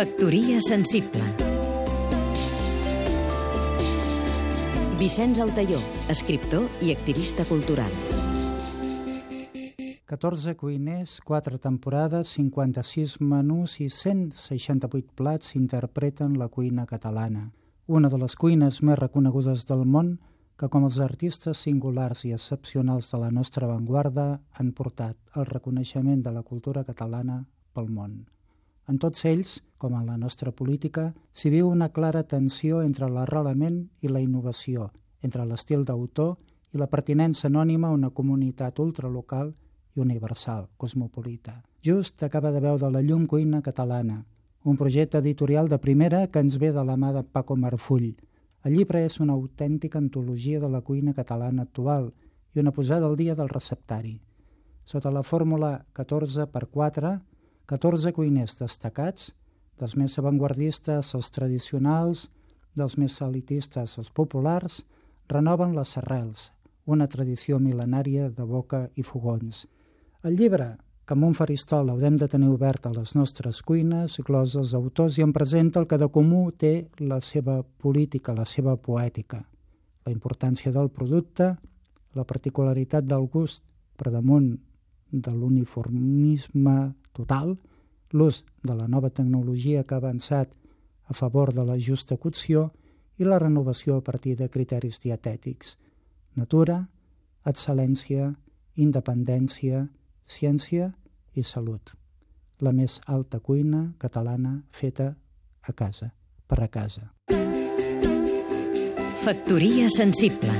Factoria sensible. Vicenç Altaió, escriptor i activista cultural. 14 cuiners, 4 temporades, 56 menús i 168 plats interpreten la cuina catalana, una de les cuines més reconegudes del món que com els artistes singulars i excepcionals de la nostra avantguarda han portat el reconeixement de la cultura catalana pel món. En tots ells, com en la nostra política, s'hi viu una clara tensió entre l'arrelament i la innovació, entre l'estil d'autor i la pertinença anònima a una comunitat ultralocal i universal, cosmopolita. Just acaba de veure la llum cuina catalana, un projecte editorial de primera que ens ve de la mà de Paco Marfull, el llibre és una autèntica antologia de la cuina catalana actual i una posada al dia del receptari. Sota la fórmula 14 per 4, 14 cuiners destacats, dels més avantguardistes als tradicionals, dels més elitistes als populars, renoven les arrels, una tradició mil·lenària de boca i fogons. El llibre, que amb un faristol haurem de tenir obert a les nostres cuines, glosa els autors i en presenta el que de comú té la seva política, la seva poètica, la importància del producte, la particularitat del gust per damunt de l'uniformisme total, l'ús de la nova tecnologia que ha avançat a favor de la justa cocció i la renovació a partir de criteris dietètics. Natura, excel·lència, independència, ciència i salut. La més alta cuina catalana feta a casa, per a casa. Factoria sensible